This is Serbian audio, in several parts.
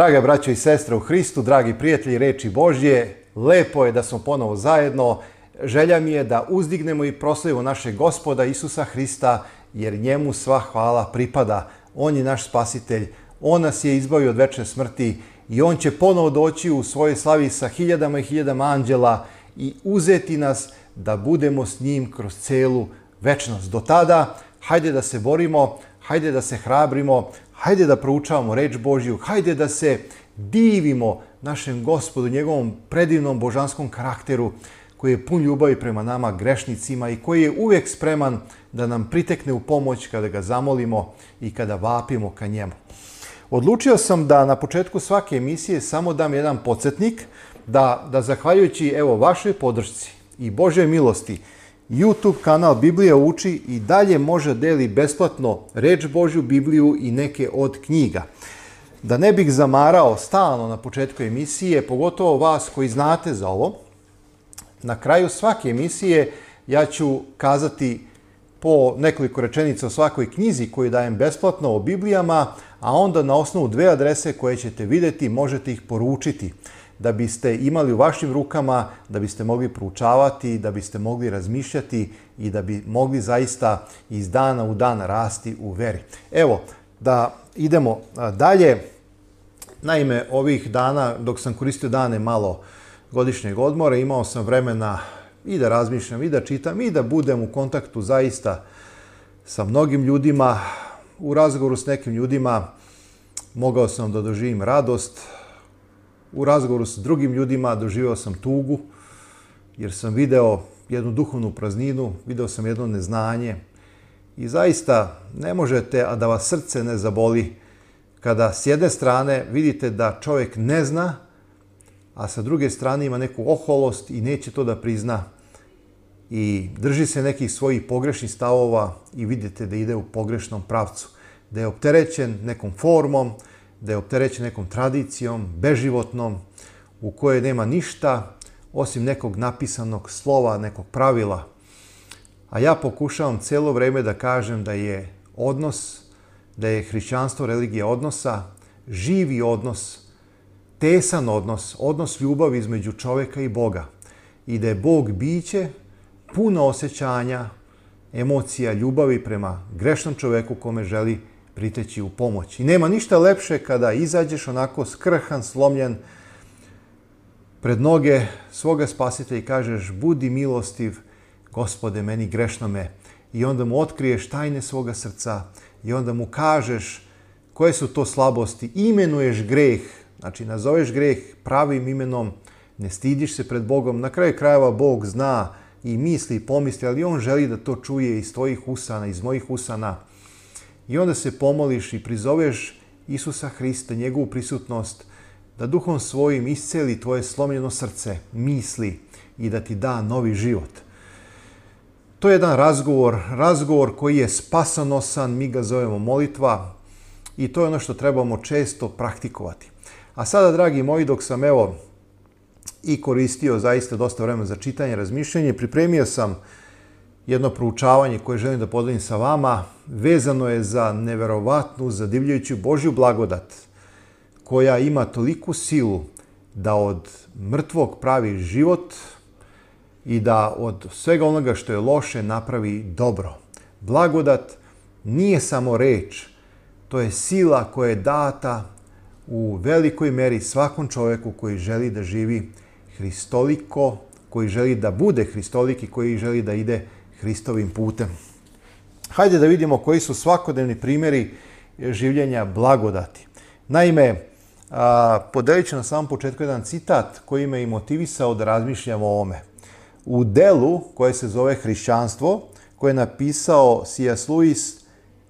Draga braćo i sestre u Hristu, dragi prijatelji reči Božje, lepo je da smo ponovo zajedno. Želja mi je da uzdignemo i proslavimo našeg gospoda Isusa Hrista, jer njemu sva hvala pripada. On je naš spasitelj, on nas je izbavio od večne smrti i on će ponovo doći u svojoj slavi sa hiljadama i hiljadama anđela i uzeti nas da budemo s njim kroz celu večnost. Do tada, hajde da se borimo, hajde da se hrabrimo, hajde da proučavamo reč Božju, hajde da se divimo našem gospodu, njegovom predivnom božanskom karakteru koji je pun ljubavi prema nama grešnicima i koji je uvijek spreman da nam pritekne u pomoć kada ga zamolimo i kada vapimo ka njemu. Odlučio sam da na početku svake emisije samo dam jedan podsjetnik da, da zahvaljujući evo vašoj podršci i Božoj milosti YouTube kanal Biblija uči i dalje može deli besplatno reč Božju, Bibliju i neke od knjiga. Da ne bih zamarao stalno na početku emisije, pogotovo vas koji znate za ovo, na kraju svake emisije ja ću kazati po nekoliko rečenica o svakoj knjizi koju dajem besplatno o Biblijama, a onda na osnovu dve adrese koje ćete videti možete ih poručiti da biste imali u vašim rukama, da biste mogli proučavati, da biste mogli razmišljati i da bi mogli zaista iz dana u dan rasti u veri. Evo, da idemo dalje. Naime, ovih dana, dok sam koristio dane malo godišnjeg odmora, imao sam vremena i da razmišljam, i da čitam, i da budem u kontaktu zaista sa mnogim ljudima. U razgovoru s nekim ljudima mogao sam da doživim radost, U razgovoru s drugim ljudima doživio sam tugu, jer sam video jednu duhovnu prazninu, video sam jedno neznanje. I zaista ne možete, a da vas srce ne zaboli, kada s jedne strane vidite da čovjek ne zna, a sa druge strane ima neku oholost i neće to da prizna i drži se nekih svojih pogrešnih stavova i vidite da ide u pogrešnom pravcu, da je opterećen nekom formom, da je opterećen nekom tradicijom, beživotnom, u kojoj nema ništa osim nekog napisanog slova, nekog pravila. A ja pokušavam celo vreme da kažem da je odnos, da je hrišćanstvo religija odnosa, živi odnos, tesan odnos, odnos ljubavi između čoveka i Boga. I da je Bog biće puno osjećanja, emocija, ljubavi prema grešnom čoveku kome želi priteći u pomoć. I nema ništa lepše kada izađeš onako skrhan, slomljen, pred noge svoga spasitelja i kažeš budi milostiv, gospode, meni grešnome. I onda mu otkriješ tajne svoga srca i onda mu kažeš koje su to slabosti. Imenuješ greh, znači nazoveš greh pravim imenom, ne stidiš se pred Bogom. Na kraju krajeva Bog zna i misli i pomisli, ali on želi da to čuje iz tvojih usana, iz mojih usana I onda se pomoliš i prizoveš Isusa Hrista, njegovu prisutnost, da duhom svojim isceli tvoje slomljeno srce, misli i da ti da novi život. To je jedan razgovor, razgovor koji je spasanosan, mi ga zovemo molitva i to je ono što trebamo često praktikovati. A sada, dragi moji, dok sam evo i koristio zaista dosta vremena za čitanje, razmišljanje, pripremio sam jedno proučavanje koje želim da podelim sa vama vezano je za neverovatnu, zadivljajuću Božju blagodat koja ima toliku silu da od mrtvog pravi život i da od svega onoga što je loše napravi dobro. Blagodat nije samo reč, to je sila koja je data u velikoj meri svakom čoveku koji želi da živi hristoliko, koji želi da bude hristolik koji želi da ide hristolik Hristovim putem. Hajde da vidimo koji su svakodnevni primjeri življenja blagodati. Naime, podelit ću na samom početku jedan citat koji me i motivisao da razmišljam o ovome. U delu koje se zove Hrišćanstvo, koje je napisao C.S. Lewis,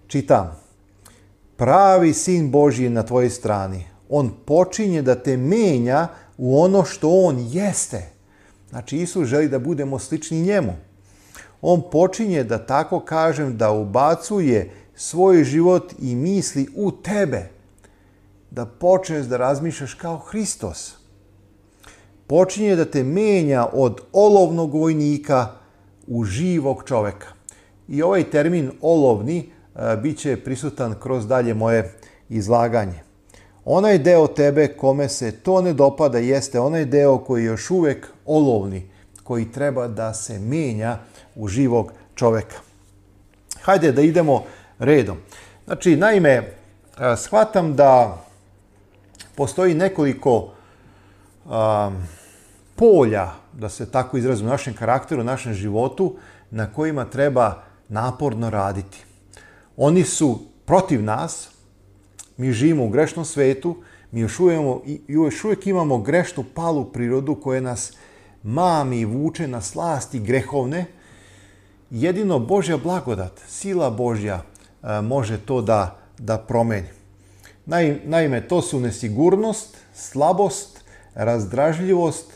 čitam. Pravi sin Božji je na tvojoj strani. On počinje da te menja u ono što on jeste. Znači, Isus želi da budemo slični njemu on počinje da tako kažem da ubacuje svoj život i misli u tebe. Da počneš da razmišljaš kao Hristos. Počinje da te menja od olovnog vojnika u živog čoveka. I ovaj termin olovni e, bit će prisutan kroz dalje moje izlaganje. Onaj deo tebe kome se to ne dopada jeste onaj deo koji je još uvek olovni, koji treba da se menja u živog čoveka. Hajde da idemo redom. Znači, naime, shvatam da postoji nekoliko um, polja, da se tako izrazim, u našem karakteru, u našem životu, na kojima treba naporno raditi. Oni su protiv nas, mi živimo u grešnom svetu, mi još uvijek, još uvijek imamo grešnu palu prirodu koja nas mami i vuče na slasti grehovne, jedino Božja blagodat, sila Božja e, može to da, da promeni. Naime, to su nesigurnost, slabost, razdražljivost,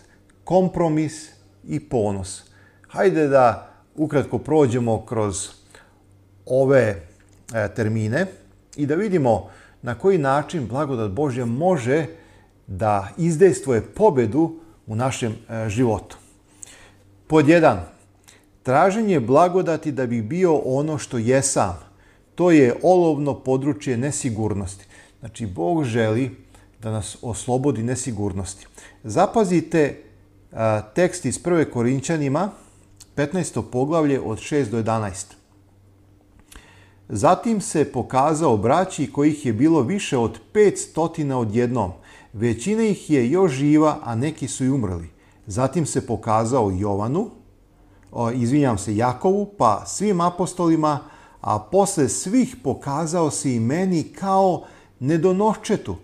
kompromis i ponos. Hajde da ukratko prođemo kroz ove e, termine i da vidimo na koji način blagodat Božja može da izdejstvoje pobedu u našem e, životu. Pod jedan, traženje blagodati da bi bio ono što jesam. To je olovno područje nesigurnosti. Znači, Bog želi da nas oslobodi nesigurnosti. Zapazite a, e, tekst iz 1. Korinćanima, 15. poglavlje od 6 do 11. Zatim se pokazao braći kojih je bilo više od 500 odjednom, Većina ih je još živa, a neki su i umrli. Zatim se pokazao Jovanu, izvinjam se Jakovu, pa svim apostolima, a posle svih pokazao se i meni kao nedonoščetu.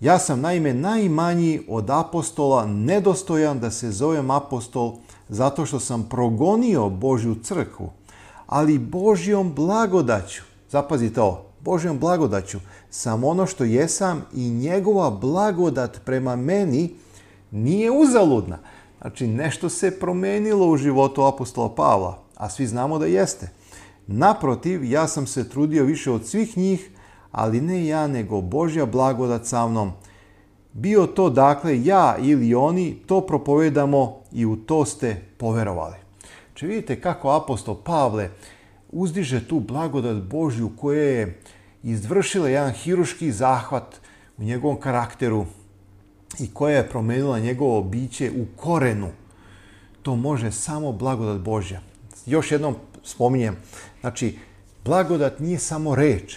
Ja sam naime najmanji od apostola nedostojan da se zovem apostol zato što sam progonio Božju crkvu, ali Božjom blagodaću. Zapazite ovo, Božjom blagodaću sam ono što jesam i njegova blagodat prema meni nije uzaludna. Znači, nešto se promenilo u životu apostola Pavla, a svi znamo da jeste. Naprotiv, ja sam se trudio više od svih njih, ali ne ja, nego Božja blagodat sa mnom. Bio to dakle ja ili oni, to propovedamo i u to ste poverovali. Znači vidite kako apostol Pavle uzdiže tu blagodat Božju koja je izvršila jedan hiruški zahvat u njegovom karakteru i koja je promenila njegovo biće u korenu. To može samo blagodat Božja. Još jednom spominjem, znači, blagodat nije samo reč.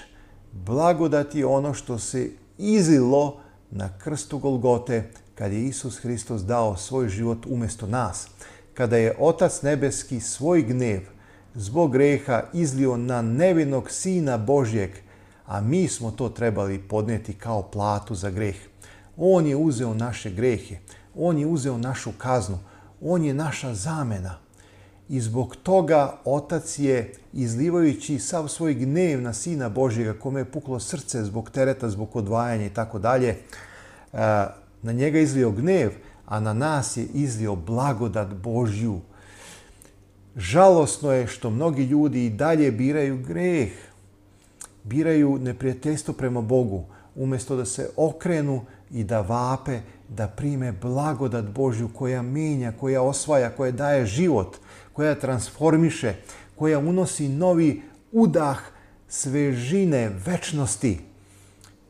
Blagodat je ono što se izlilo na krstu Golgote kad je Isus Hristos dao svoj život umesto nas. Kada je Otac Nebeski svoj gnev zbog greha izlio na nevinog Sina Božjeg, a mi smo to trebali podneti kao platu za greh. On je uzeo naše grehe, on je uzeo našu kaznu, on je naša zamena. I zbog toga Otac je, izlivajući sav svoj gnev na Sina Božjega, kome je puklo srce zbog tereta, zbog odvajanja i tako dalje, e, na njega izlio gnev, a na nas je izlio blagodat Božju, Žalosno je što mnogi ljudi i dalje biraju greh, biraju neprijateljstvo prema Bogu, umjesto da se okrenu i da vape, da prime blagodat Božju koja mijenja, koja osvaja, koja daje život, koja transformiše, koja unosi novi udah svežine večnosti.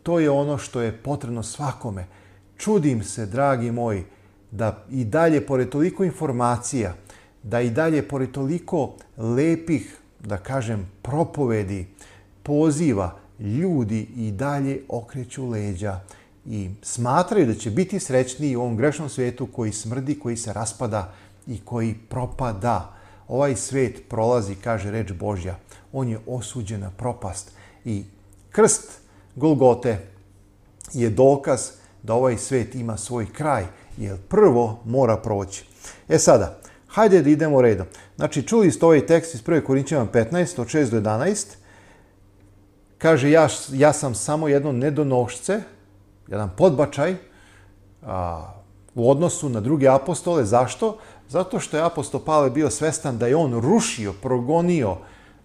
To je ono što je potrebno svakome. Čudim se, dragi moji, da i dalje, pored toliko informacija, da i dalje, pored toliko lepih, da kažem, propovedi, poziva, ljudi i dalje okreću leđa i smatraju da će biti srećni u ovom grešnom svetu koji smrdi, koji se raspada i koji propada. Ovaj svet prolazi, kaže reč Božja. On je osuđen na propast i krst Golgote je dokaz da ovaj svet ima svoj kraj, jer prvo mora proći. E sada, Hajde da idemo redom. Znači, čuli ste ovaj tekst iz 1. Korinćevan 15, od 6 do 11. Kaže, ja, ja sam samo jedno nedonošce, jedan podbačaj a, u odnosu na druge apostole. Zašto? Zato što je apostol Pavle bio svestan da je on rušio, progonio,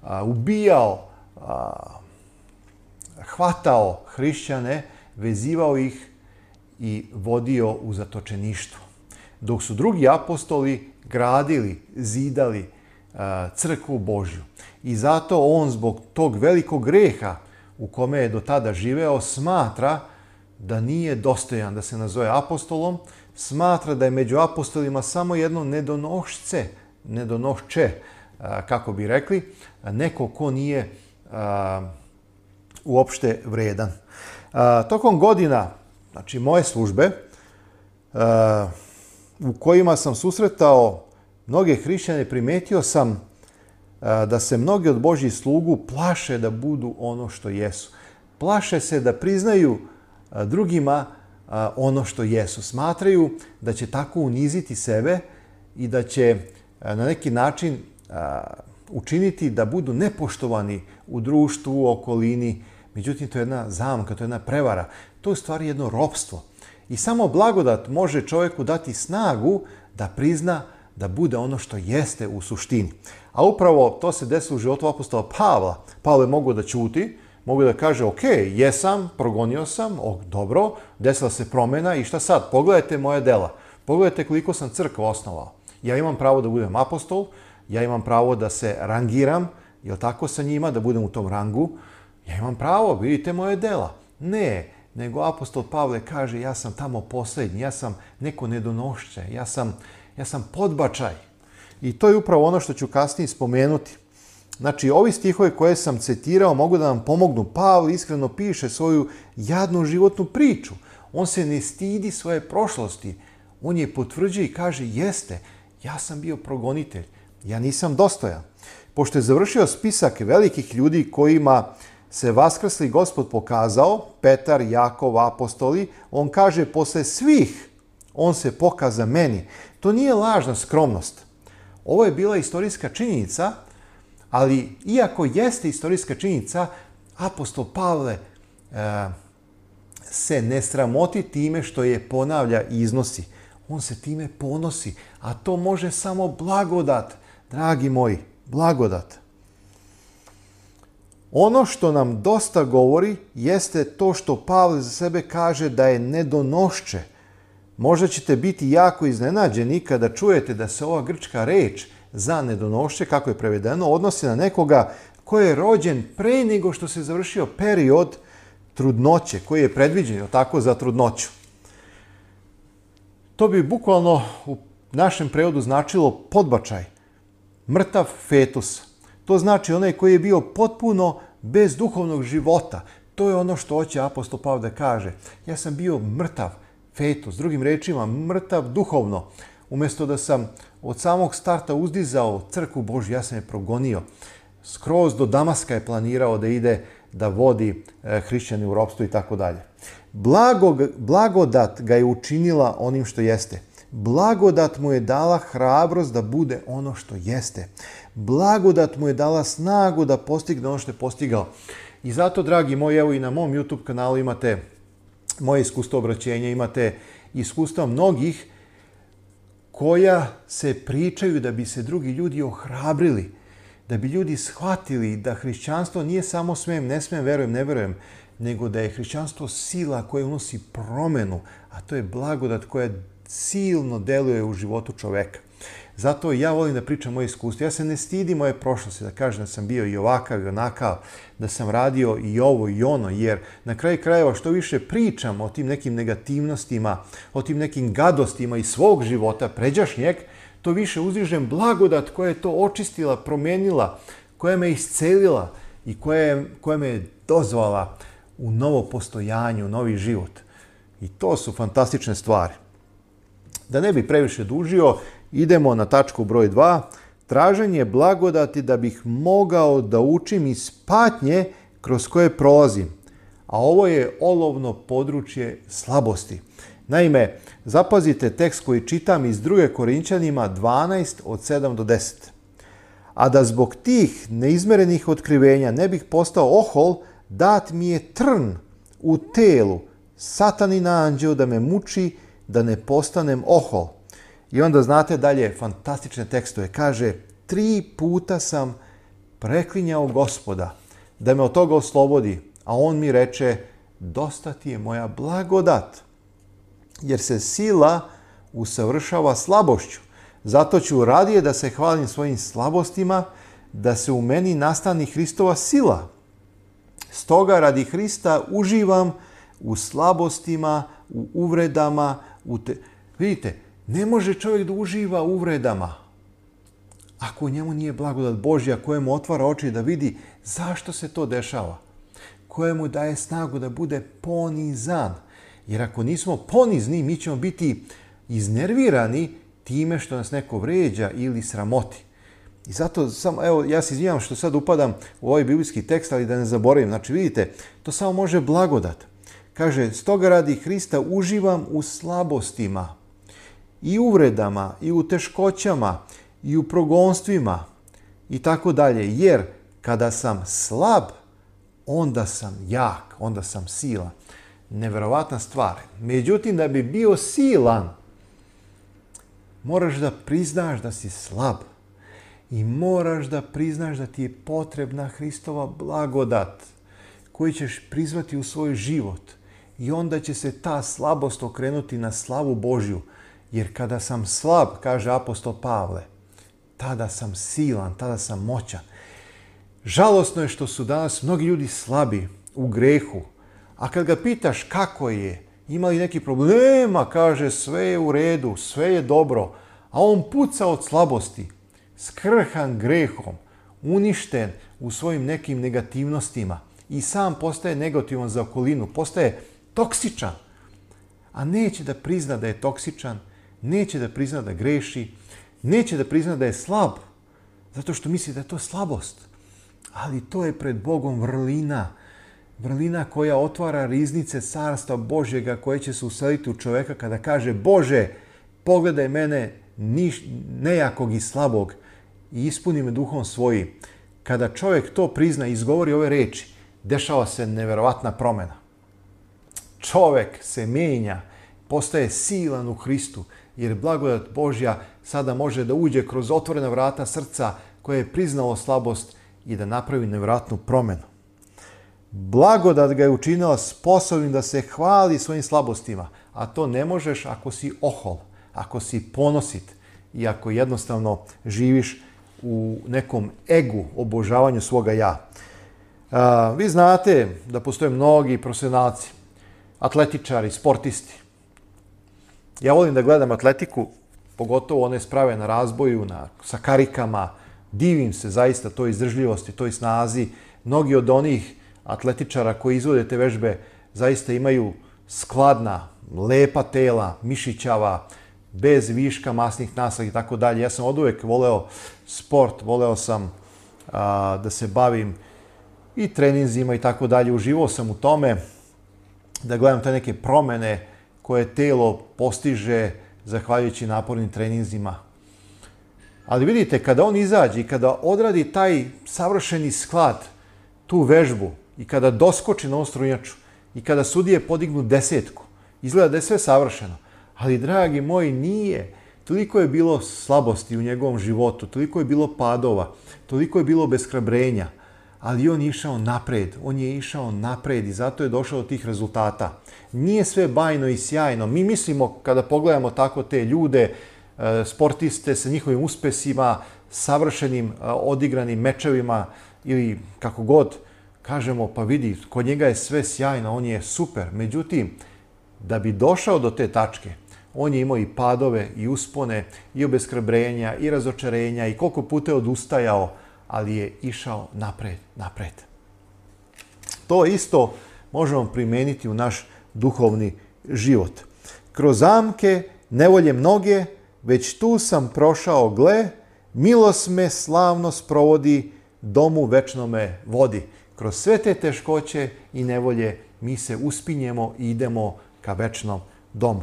a, ubijao, a, hvatao hrišćane, vezivao ih i vodio u zatočeništvo. Dok su drugi apostoli gradili, zidali uh, crkvu Božju. I zato on zbog tog velikog greha u kome je do tada živeo smatra da nije dostojan da se nazove apostolom, smatra da je među apostolima samo jedno nedonošce, nedonošče, uh, kako bi rekli, neko ko nije uh, uopšte vredan. Tokom godina, znači moje službe, u kojima sam susretao mnoge hrišćane, primetio sam e, da se mnogi od Božjih slugu plaše da budu ono što jesu. Plaše se da priznaju e, drugima e, ono što jesu. Smatraju da će tako uniziti sebe i da će na neki način učiniti da budu nepoštovani u društvu, u okolini. Međutim, to je jedna zamka, to je jedna prevara. To je u stvari jedno ropstvo. I samo blagodat može čovjeku dati snagu da prizna da bude ono što jeste u suštini. A upravo to se desilo u životu apostola Pavla. Pavle mogu da ćuti, mogu da kaže, ok, jesam, progonio sam, ok, dobro, desila se promjena i šta sad? Pogledajte moje dela. Pogledajte koliko sam crkva osnovao. Ja imam pravo da budem apostol, ja imam pravo da se rangiram, jel tako sa njima, da budem u tom rangu. Ja imam pravo, vidite moje dela. Ne, nego apostol Pavle kaže ja sam tamo poslednji, ja sam neko nedonošće, ja sam, ja sam podbačaj. I to je upravo ono što ću kasnije spomenuti. Znači, ovi stihove koje sam citirao mogu da nam pomognu. Pavle iskreno piše svoju jadnu životnu priču. On se ne stidi svoje prošlosti. On je potvrđuje i kaže, jeste, ja sam bio progonitelj, ja nisam dostojan. Pošto je završio spisak velikih ljudi kojima se Vaskrsli gospod pokazao, Petar, Jakov, apostoli, on kaže posle svih on se pokaza meni. To nije lažna skromnost. Ovo je bila istorijska činjenica, ali iako jeste istorijska činjenica, apostol Pavle e, se ne sramoti time što je ponavlja iznosi. On se time ponosi, a to može samo blagodat, dragi moji, blagodat. Ono što nam dosta govori jeste to što Pavle za sebe kaže da je nedonošče. Možda ćete biti jako iznenađeni kada čujete da se ova grčka reč za nedonošće, kako je prevedeno, odnosi na nekoga ko je rođen pre nego što se završio period trudnoće, koji je predviđen tako za trudnoću. To bi bukvalno u našem prevodu značilo podbačaj, mrtav fetus. To znači onaj koji je bio potpuno bez duhovnog života. To je ono što hoće apostol Pavle da kaže. Ja sam bio mrtav, fetus, drugim rečima, mrtav duhovno. Umesto da sam od samog starta uzdizao crku Božju, ja sam je progonio. Skroz do Damaska je planirao da ide da vodi e, hrišćani u ropstvo i tako dalje. Blagodat ga je učinila onim što jeste. Blagodat mu je dala hrabrost da bude ono što jeste blagodat mu je dala snagu da postigne ono što je postigao. I zato, dragi moji, evo i na mom YouTube kanalu imate moje iskustvo obraćenja, imate iskustva mnogih koja se pričaju da bi se drugi ljudi ohrabrili, da bi ljudi shvatili da hrišćanstvo nije samo smem, ne smem, verujem, ne verujem, nego da je hrišćanstvo sila koja unosi promenu, a to je blagodat koja silno deluje u životu čoveka. Zato ja volim da pričam moje iskustvo. Ja se ne stidim moje prošlosti da kažem da sam bio i ovakav i onakav, da sam radio i ovo i ono, jer na kraju krajeva što više pričam o tim nekim negativnostima, o tim nekim gadostima iz svog života, pređašnjeg, to više uzdižem blagodat koja je to očistila, promenila, koja me iscelila i koja, je, koja me je dozvala u novo postojanje, u novi život. I to su fantastične stvari. Da ne bi previše dužio, Idemo na tačku broj 2. Traženje blagodati da bih mogao da učim iz patnje kroz koje prolazim. A ovo je olovno područje slabosti. Naime, zapazite tekst koji čitam iz 2. Korinćanima 12 od 7 do 10. A da zbog tih neizmerenih otkrivenja ne bih postao ohol, dat mi je trn u telu, satani anđeo da me muči da ne postanem ohol. I onda znate dalje fantastične tekstove. Kaže, tri puta sam preklinjao gospoda da me od toga oslobodi, a on mi reče, dosta ti je moja blagodat, jer se sila usavršava slabošću. Zato ću radije da se hvalim svojim slabostima, da se u meni nastani Hristova sila. Stoga radi Hrista uživam u slabostima, u uvredama, u te... Vidite, Ne može čovjek da uživa uvredama ako u njemu nije blagodat Božja koja otvara oči da vidi zašto se to dešava, koja daje snagu da bude ponizan. Jer ako nismo ponizni, mi ćemo biti iznervirani time što nas neko vređa ili sramoti. I zato, sam, evo, ja se izvijem što sad upadam u ovaj biblijski tekst, ali da ne zaboravim. Znači, vidite, to samo može blagodat. Kaže, stoga radi Hrista uživam u slabostima, i uvredama, i u teškoćama, i u progonstvima i tako dalje. Jer kada sam slab, onda sam jak, onda sam sila. Neverovatna stvar. Međutim, da bi bio silan, moraš da priznaš da si slab. I moraš da priznaš da ti je potrebna Hristova blagodat koju ćeš prizvati u svoj život. I onda će se ta slabost okrenuti na slavu Božju. Jer kada sam slab, kaže apostol Pavle, tada sam silan, tada sam moćan. Žalosno je što su danas mnogi ljudi slabi u grehu. A kad ga pitaš kako je, ima li neki problema, kaže sve je u redu, sve je dobro, a on puca od slabosti, skrhan grehom, uništen u svojim nekim negativnostima i sam postaje negativan za okolinu, postaje toksičan, a neće da prizna da je toksičan neće da prizna da greši, neće da prizna da je slab, zato što misli da je to slabost. Ali to je pred Bogom vrlina, vrlina koja otvara riznice carstva Božjega koje će se useliti u čoveka kada kaže Bože, pogledaj mene niš, nejakog i slabog i ispuni me duhom svojim. Kada čovjek to prizna i izgovori ove reči, dešava se neverovatna promena. Čovek se menja, postaje silan u Hristu jer blagodat Božja sada može da uđe kroz otvorena vrata srca koje je priznalo slabost i da napravi nevratnu promenu. Blagodat ga je učinila sposobnim da se hvali svojim slabostima, a to ne možeš ako si ohol, ako si ponosit i ako jednostavno živiš u nekom egu, obožavanju svoga ja. Vi znate da postoje mnogi profesionalci, atletičari, sportisti, Ja volim da gledam atletiku, pogotovo one sprave na razboju, na, sa karikama. Divim se zaista toj izdržljivosti, toj snazi. Mnogi od onih atletičara koji izvode te vežbe zaista imaju skladna, lepa tela, mišićava, bez viška masnih naslaga i tako dalje. Ja sam od uvek voleo sport, voleo sam a, da se bavim i treninzima i tako dalje. Uživao sam u tome da gledam te neke promene, koje telo postiže zahvaljujući napornim treninzima. Ali vidite, kada on izađe i kada odradi taj savršeni sklad, tu vežbu i kada doskoči na ostrujaču i kada sudije podignu desetku, izgleda da je sve savršeno. Ali, dragi moji, nije. Toliko je bilo slabosti u njegovom životu, toliko je bilo padova, toliko je bilo beskrabrenja – ali on je išao napred, on je išao napred i zato je došao do tih rezultata. Nije sve bajno i sjajno. Mi mislimo kada pogledamo tako te ljude, e, sportiste sa njihovim uspesima, savršenim e, odigranim mečevima ili kako god, kažemo pa vidi, kod njega je sve sjajno, on je super. Međutim, da bi došao do te tačke, on je imao i padove, i uspone, i obeskrabrenja, i razočarenja, i koliko puta je odustajao, ali je išao napred, napred. To isto možemo primeniti u naš duhovni život. Kroz zamke, nevolje mnoge, već tu sam prošao gle, milost me slavno sprovodi, domu večno me vodi. Kroz sve te teškoće i nevolje mi se uspinjemo i idemo ka večnom domu.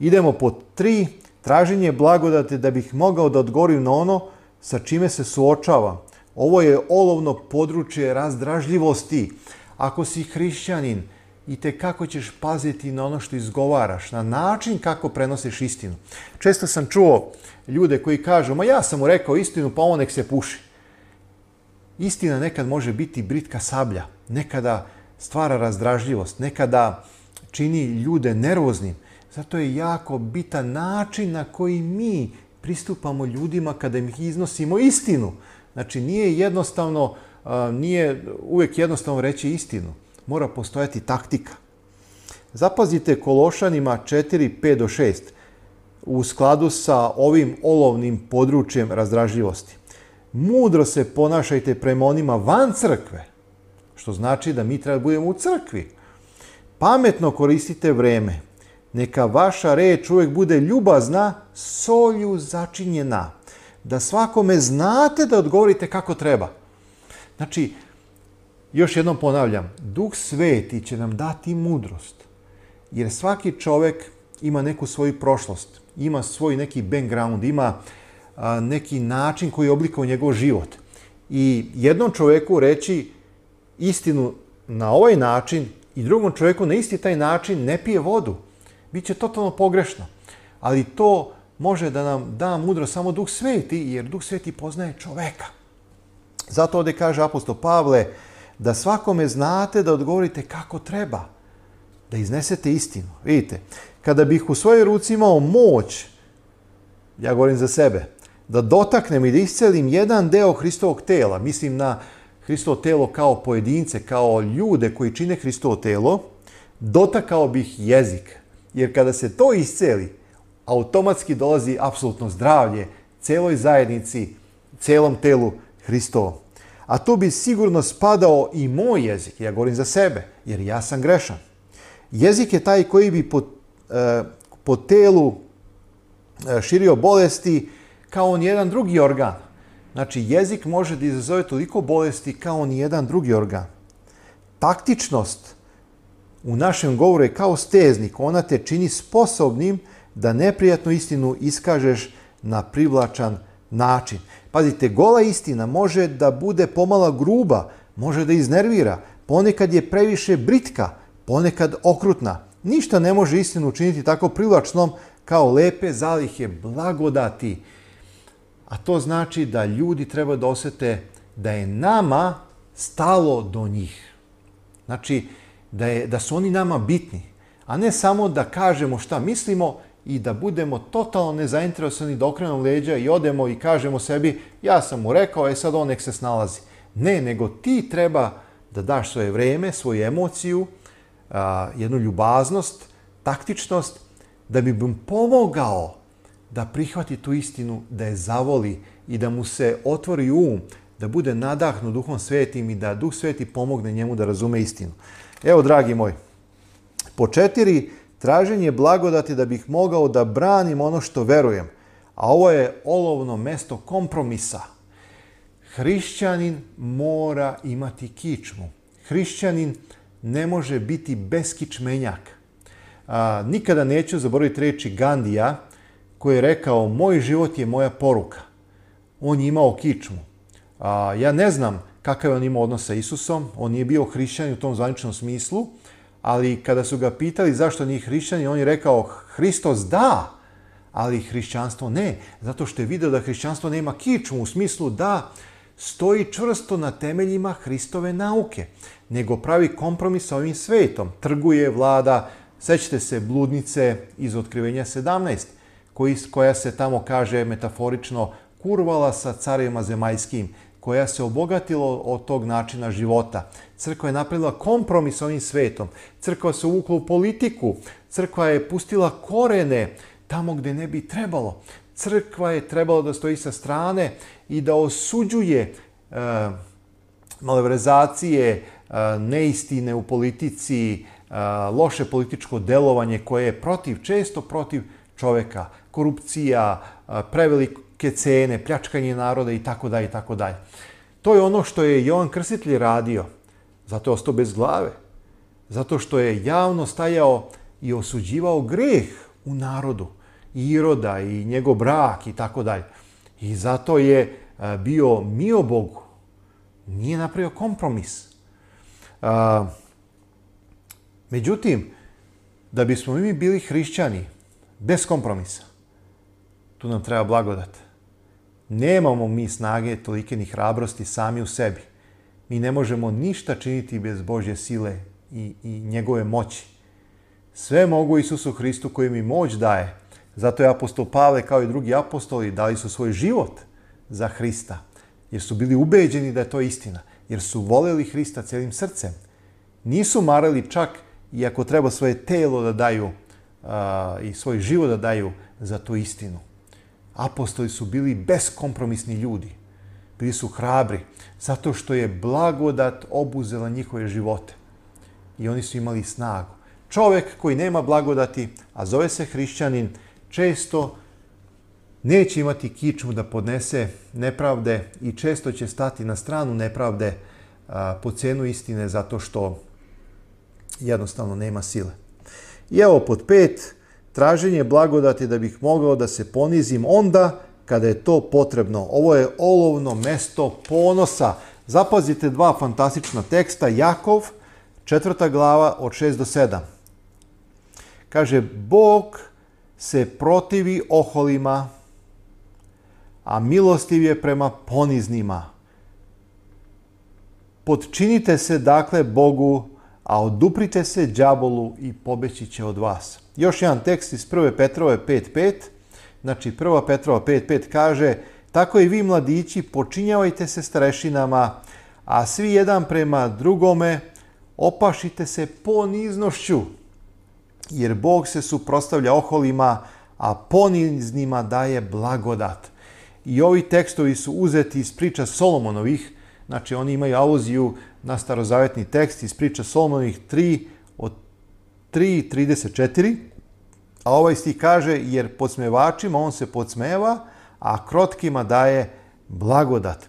Idemo po tri, traženje blagodate da bih mogao da odgovorim na ono sa čime se suočavam. Ovo je olovno područje razdražljivosti. Ako si hrišćanin, i te kako ćeš paziti na ono što izgovaraš, na način kako prenosiš istinu. Često sam čuo ljude koji kažu, ma ja sam mu rekao istinu, pa on nek se puši. Istina nekad može biti britka sablja, nekada stvara razdražljivost, nekada čini ljude nervoznim. Zato je jako bitan način na koji mi pristupamo ljudima kada im iznosimo istinu. Znači, nije jednostavno, nije uvek jednostavno reći istinu. Mora postojati taktika. Zapazite Kološanima 4, 5 do 6 u skladu sa ovim olovnim područjem razdražljivosti. Mudro se ponašajte prema onima van crkve, što znači da mi treba da budemo u crkvi. Pametno koristite vreme. Neka vaša reč uvek bude ljubazna, solju začinjena da svakome znate da odgovorite kako treba. Znači, još jednom ponavljam, Duh Sveti će nam dati mudrost, jer svaki čovek ima neku svoju prošlost, ima svoj neki background, ima a, neki način koji je oblikovao njegov život. I jednom čoveku reći istinu na ovaj način i drugom čoveku na isti taj način ne pije vodu. Biće totalno pogrešno. Ali to može da nam da mudro samo Duh Sveti, jer Duh Sveti poznaje čoveka. Zato ovdje kaže apostol Pavle da svakome znate da odgovorite kako treba, da iznesete istinu. Vidite, kada bih u svojoj ruci imao moć, ja govorim za sebe, da dotaknem i da iscelim jedan deo Hristovog tela, mislim na Hristovo telo kao pojedince, kao ljude koji čine Hristovo telo, dotakao bih jezik. Jer kada se to isceli, automatski dolazi apsolutno zdravlje celoj zajednici, celom telu Hristovom. A tu bi sigurno spadao i moj jezik, ja govorim za sebe, jer ja sam grešan. Jezik je taj koji bi po, e, po telu e, širio bolesti kao on jedan drugi organ. Znači, jezik može da izazove toliko bolesti kao ni jedan drugi organ. Taktičnost u našem govoru je kao steznik. Ona te čini sposobnim da neprijatnu istinu iskažeš na privlačan način. Pazite, gola istina može da bude pomala gruba, može da iznervira, ponekad je previše britka, ponekad okrutna. Ništa ne može istinu učiniti tako privlačnom kao lepe zalihe blagodati. A to znači da ljudi treba da osete da je nama stalo do njih. Znači, da, je, da su oni nama bitni, a ne samo da kažemo šta mislimo i da budemo totalno nezainteresovani da okrenemo leđa i odemo i kažemo sebi ja sam mu rekao, e sad on nek se snalazi. Ne, nego ti treba da daš svoje vreme, svoju emociju, a, jednu ljubaznost, taktičnost, da bi mu pomogao da prihvati tu istinu, da je zavoli i da mu se otvori um, da bude nadahnut Duhom Svetim i da Duh Sveti pomogne njemu da razume istinu. Evo, dragi moj, po četiri traženje blagodati da bih mogao da branim ono što verujem, a ovo je olovno mesto kompromisa. Hrišćanin mora imati kičmu. Hrišćanin ne može biti beskičmenjak. A, nikada neću zaboraviti reči Gandija koji je rekao moj život je moja poruka. On je imao kičmu. A, ja ne znam kakav je on imao odnos sa Isusom, on nije bio hrišćanin u tom zvaničnom smislu, ali kada su ga pitali zašto nije hrišćani, on je rekao Hristos da, ali hrišćanstvo ne, zato što je video da hrišćanstvo nema kičmu u smislu da stoji čvrsto na temeljima Hristove nauke, nego pravi kompromis sa ovim svetom. Trguje vlada, sećate se bludnice iz Otkrivenja 17, koji, koja se tamo kaže metaforično kurvala sa carevima zemajskim, koja se obogatilo od tog načina života. Crkva je napravila kompromis ovim svetom. Crkva se uvukla u politiku. Crkva je pustila korene tamo gde ne bi trebalo. Crkva je trebalo da stoji sa strane i da osuđuje e, malevrezacije, e, neistine u politici, e, loše političko delovanje koje je protiv, često protiv čoveka. Korupcija, e, prevelik političke cene, pljačkanje naroda i tako dalje i tako dalje. To je ono što je Jovan Krstitelj radio. Zato je ostao bez glave. Zato što je javno stajao i osuđivao greh u narodu. Iroda i njegov brak i tako dalje. I zato je e, bio mio Bogu. Nije napravio kompromis. E, međutim, da bismo mi bili hrišćani, bez kompromisa, tu nam treba blagodat. Nemamo mi snage tolike ni hrabrosti sami u sebi. Mi ne možemo ništa činiti bez Božje sile i, i njegove moći. Sve mogu Isusu Hristu koji mi moć daje. Zato je apostol Pavle kao i drugi apostoli dali su svoj život za Hrista. Jer su bili ubeđeni da je to istina. Jer su voleli Hrista celim srcem. Nisu marali čak i ako treba svoje telo da daju uh, i svoj život da daju za tu istinu. Apostoli su bili beskompromisni ljudi. Bili su hrabri, zato što je blagodat obuzela njihove živote. I oni su imali snagu. Čovek koji nema blagodati, a zove se hrišćanin, često neće imati kičmu da podnese nepravde i često će stati na stranu nepravde a, po cenu istine zato što jednostavno nema sile. I evo pod pet, traženje blagodati da bih mogao da se ponizim onda kada je to potrebno. Ovo je olovno mesto ponosa. Zapazite dva fantastična teksta, Jakov, četvrta glava od 6 do 7. Kaže, Bog se protivi oholima, a milostiv je prema poniznima. Podčinite se dakle Bogu a oduprite se đabolu i pobeći će od vas. Još jedan tekst iz 1. Petrove 5.5, znači 1. Petrova 5.5 kaže Tako i vi mladići počinjavajte se starešinama, a svi jedan prema drugome opašite se poniznošću, jer Bog se suprostavlja oholima, a poniznima daje blagodat. I ovi tekstovi su uzeti iz priča Solomonovih, Znači, oni imaju aluziju na starozavetni tekst iz priča Solmonovih 3 od 3.34, a ovaj stih kaže, jer podsmevačima on se podsmeva, a krotkima daje blagodat.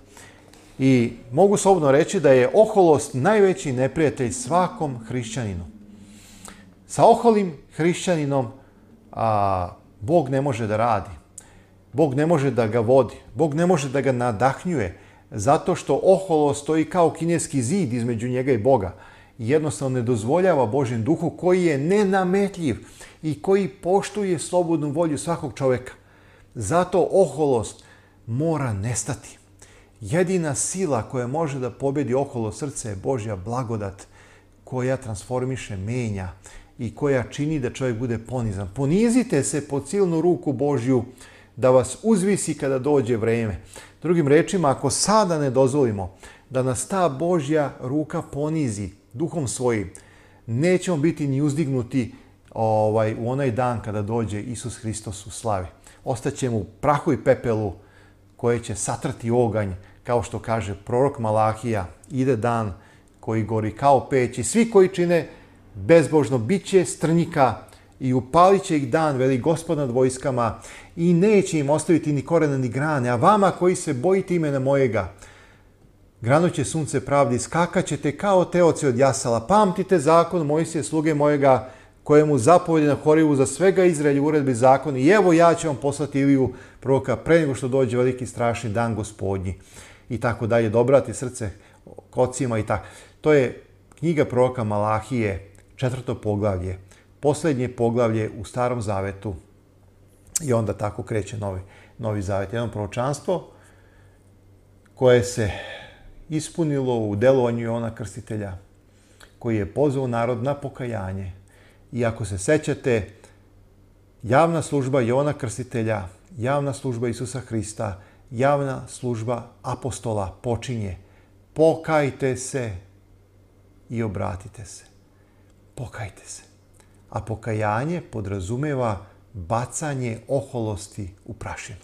I mogu slobodno reći da je oholost najveći neprijatelj svakom hrišćaninu. Sa oholim hrišćaninom a, Bog ne može da radi. Bog ne može da ga vodi. Bog ne može da ga nadahnjuje zato što oholo stoji kao kineski zid između njega i Boga. Jednostavno ne dozvoljava Božjem duhu koji je nenametljiv i koji poštuje slobodnu volju svakog čoveka. Zato oholost mora nestati. Jedina sila koja može da pobedi oholo srce je Božja blagodat koja transformiše, menja i koja čini da čovjek bude ponizan. Ponizite se pod silnu ruku Božju da vas uzvisi kada dođe vreme. Drugim rečima, ako sada ne dozvolimo da nas ta Božja ruka ponizi duhom svojim, nećemo biti ni uzdignuti ovaj, u onaj dan kada dođe Isus Hristos u slavi. Ostaćemo u prahu i pepelu koje će satrati oganj, kao što kaže prorok Malahija, ide dan koji gori kao peć i svi koji čine bezbožno biće strnjika i upalit će ih dan, veli gospod nad vojskama, i neće im ostaviti ni korena ni grane, a vama koji se bojite imena mojega, granuće sunce pravdi, skakaćete kao te od jasala, pamtite zakon Mojsije, sluge mojega, kojemu zapovedi na Horivu za svega Izraelja uredbi zakon i evo ja ću vam poslati Iliju proroka pre nego što dođe veliki strašni dan gospodnji i tako dalje, dobrati srce kocima i tako. To je knjiga proroka Malahije, četvrto poglavlje poslednje poglavlje u Starom Zavetu i onda tako kreće novi, novi Zavet. Jedno proročanstvo koje se ispunilo u delovanju Jona Krstitelja, koji je pozvao narod na pokajanje. I ako se sećate, javna služba Jona Krstitelja, javna služba Isusa Hrista, javna služba apostola počinje pokajte se i obratite se. Pokajte se a pokajanje podrazumeva bacanje oholosti u prašinu.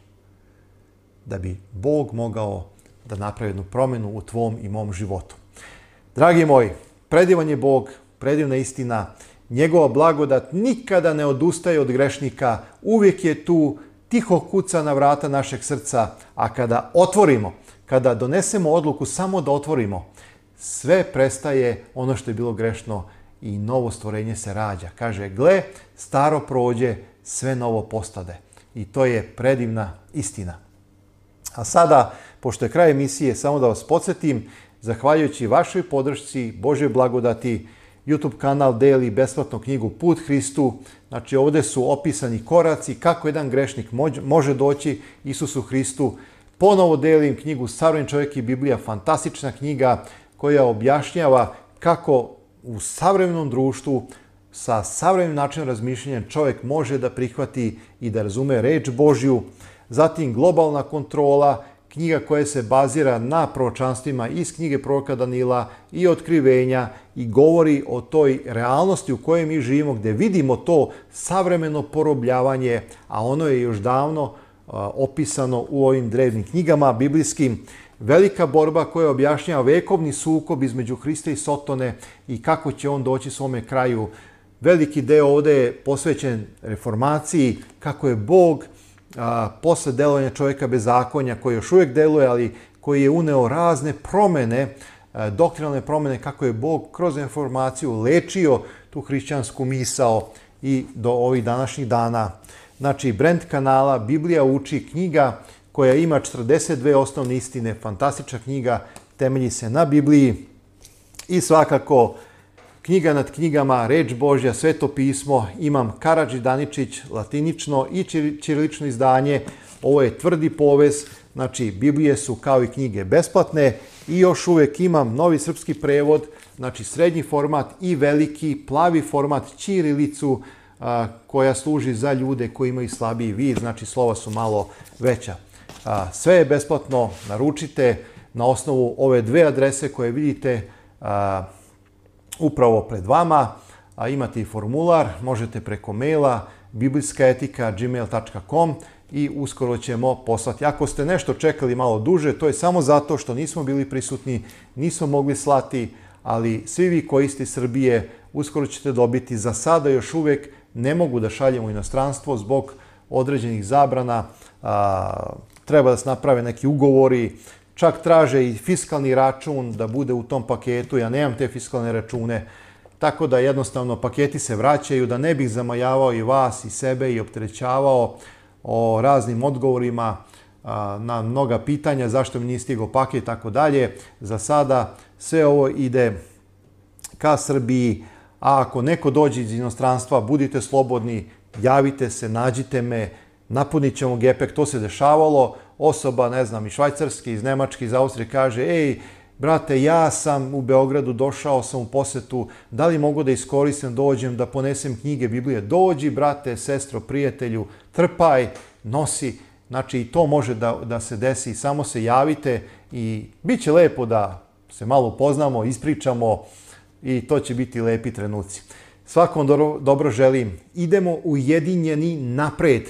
Da bi Bog mogao da napravi jednu promenu u tvom i mom životu. Dragi moji, predivan je Bog, predivna istina, njegova blagodat nikada ne odustaje od grešnika, uvijek je tu, tiho kuca na vrata našeg srca, a kada otvorimo, kada donesemo odluku samo da otvorimo, sve prestaje ono što je bilo grešno i novo stvorenje se rađa. Kaže, gle, staro prođe, sve novo postade. I to je predivna istina. A sada, pošto je kraj emisije, samo da vas podsjetim, zahvaljujući vašoj podršci, Božoj blagodati, YouTube kanal deli besplatnu knjigu Put Hristu. Znači ovde su opisani koraci kako jedan grešnik može doći Isusu Hristu. Ponovo delim knjigu Savrni čovjek i Biblija, fantastična knjiga koja objašnjava kako u savremenom društvu sa savremenim načinom razmišljanja čovjek može da prihvati i da razume reč Božju, zatim globalna kontrola, knjiga koja se bazira na proročanstvima iz knjige proroka Danila i otkrivenja i govori o toj realnosti u kojoj mi živimo, gde vidimo to savremeno porobljavanje, a ono je još davno opisano u ovim drevnim knjigama biblijskim, velika borba koja objašnjava vekovni sukob između Hrista i Sotone i kako će on doći svome kraju. Veliki deo ovde je posvećen reformaciji, kako je Bog a, posle delovanja čoveka bez zakonja, koji još uvek deluje, ali koji je uneo razne promene, a, doktrinalne promene, kako je Bog kroz informaciju lečio tu hrišćansku misao i do ovih današnjih dana. Znači, brend kanala, Biblija uči, knjiga koja ima 42 osnovne istine, fantastična knjiga, temelji se na Bibliji i svakako knjiga nad knjigama, reč Božja, sveto pismo, imam Karadži Daničić, latinično i ćirilično izdanje, ovo je tvrdi povez, znači Biblije su kao i knjige besplatne i još uvek imam novi srpski prevod, znači srednji format i veliki plavi format ćirilicu, koja služi za ljude koji imaju slabiji vid, znači slova su malo veća. Sve je besplatno, naručite na osnovu ove dve adrese koje vidite upravo pred vama. Imate i formular, možete preko maila biblijskaetika.gmail.com i uskoro ćemo poslati. Ako ste nešto čekali malo duže, to je samo zato što nismo bili prisutni, nismo mogli slati, ali svi vi koji ste iz Srbije uskoro ćete dobiti. Za sada još uvek ne mogu da šaljemo u inostranstvo zbog određenih zabrana, a, treba da se naprave neki ugovori, čak traže i fiskalni račun da bude u tom paketu, ja nemam te fiskalne račune, tako da jednostavno paketi se vraćaju, da ne bih zamajavao i vas i sebe i opterećavao o raznim odgovorima na mnoga pitanja, zašto mi nije stigao paket i tako dalje. Za sada sve ovo ide ka Srbiji, a ako neko dođe iz inostranstva, budite slobodni, javite se, nađite me, napunit ćemo gepek, to se dešavalo, osoba, ne znam, i švajcarski, iz Nemački, iz Austrije kaže, ej, brate, ja sam u Beogradu, došao sam u posetu, da li mogu da iskoristim, dođem, da ponesem knjige Biblije? Dođi, brate, sestro, prijatelju, trpaj, nosi. Znači, i to može da, da se desi, samo se javite i bit će lepo da se malo poznamo, ispričamo i to će biti lepi trenuci. Svakom dobro, dobro želim. Idemo ujedinjeni napred.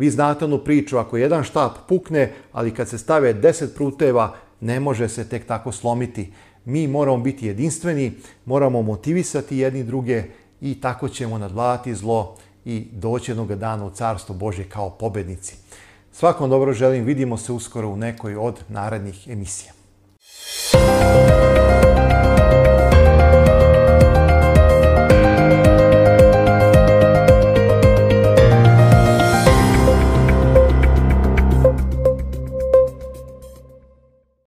Vi znate onu priču, ako jedan štap pukne, ali kad se stave 10 pruteva, ne može se tek tako slomiti. Mi moramo biti jedinstveni, moramo motivisati jedni druge i tako ćemo nadvladati zlo i doći jednog dana u Carstvo Božje kao pobednici. Svakom dobro želim, vidimo se uskoro u nekoj od narednih emisija.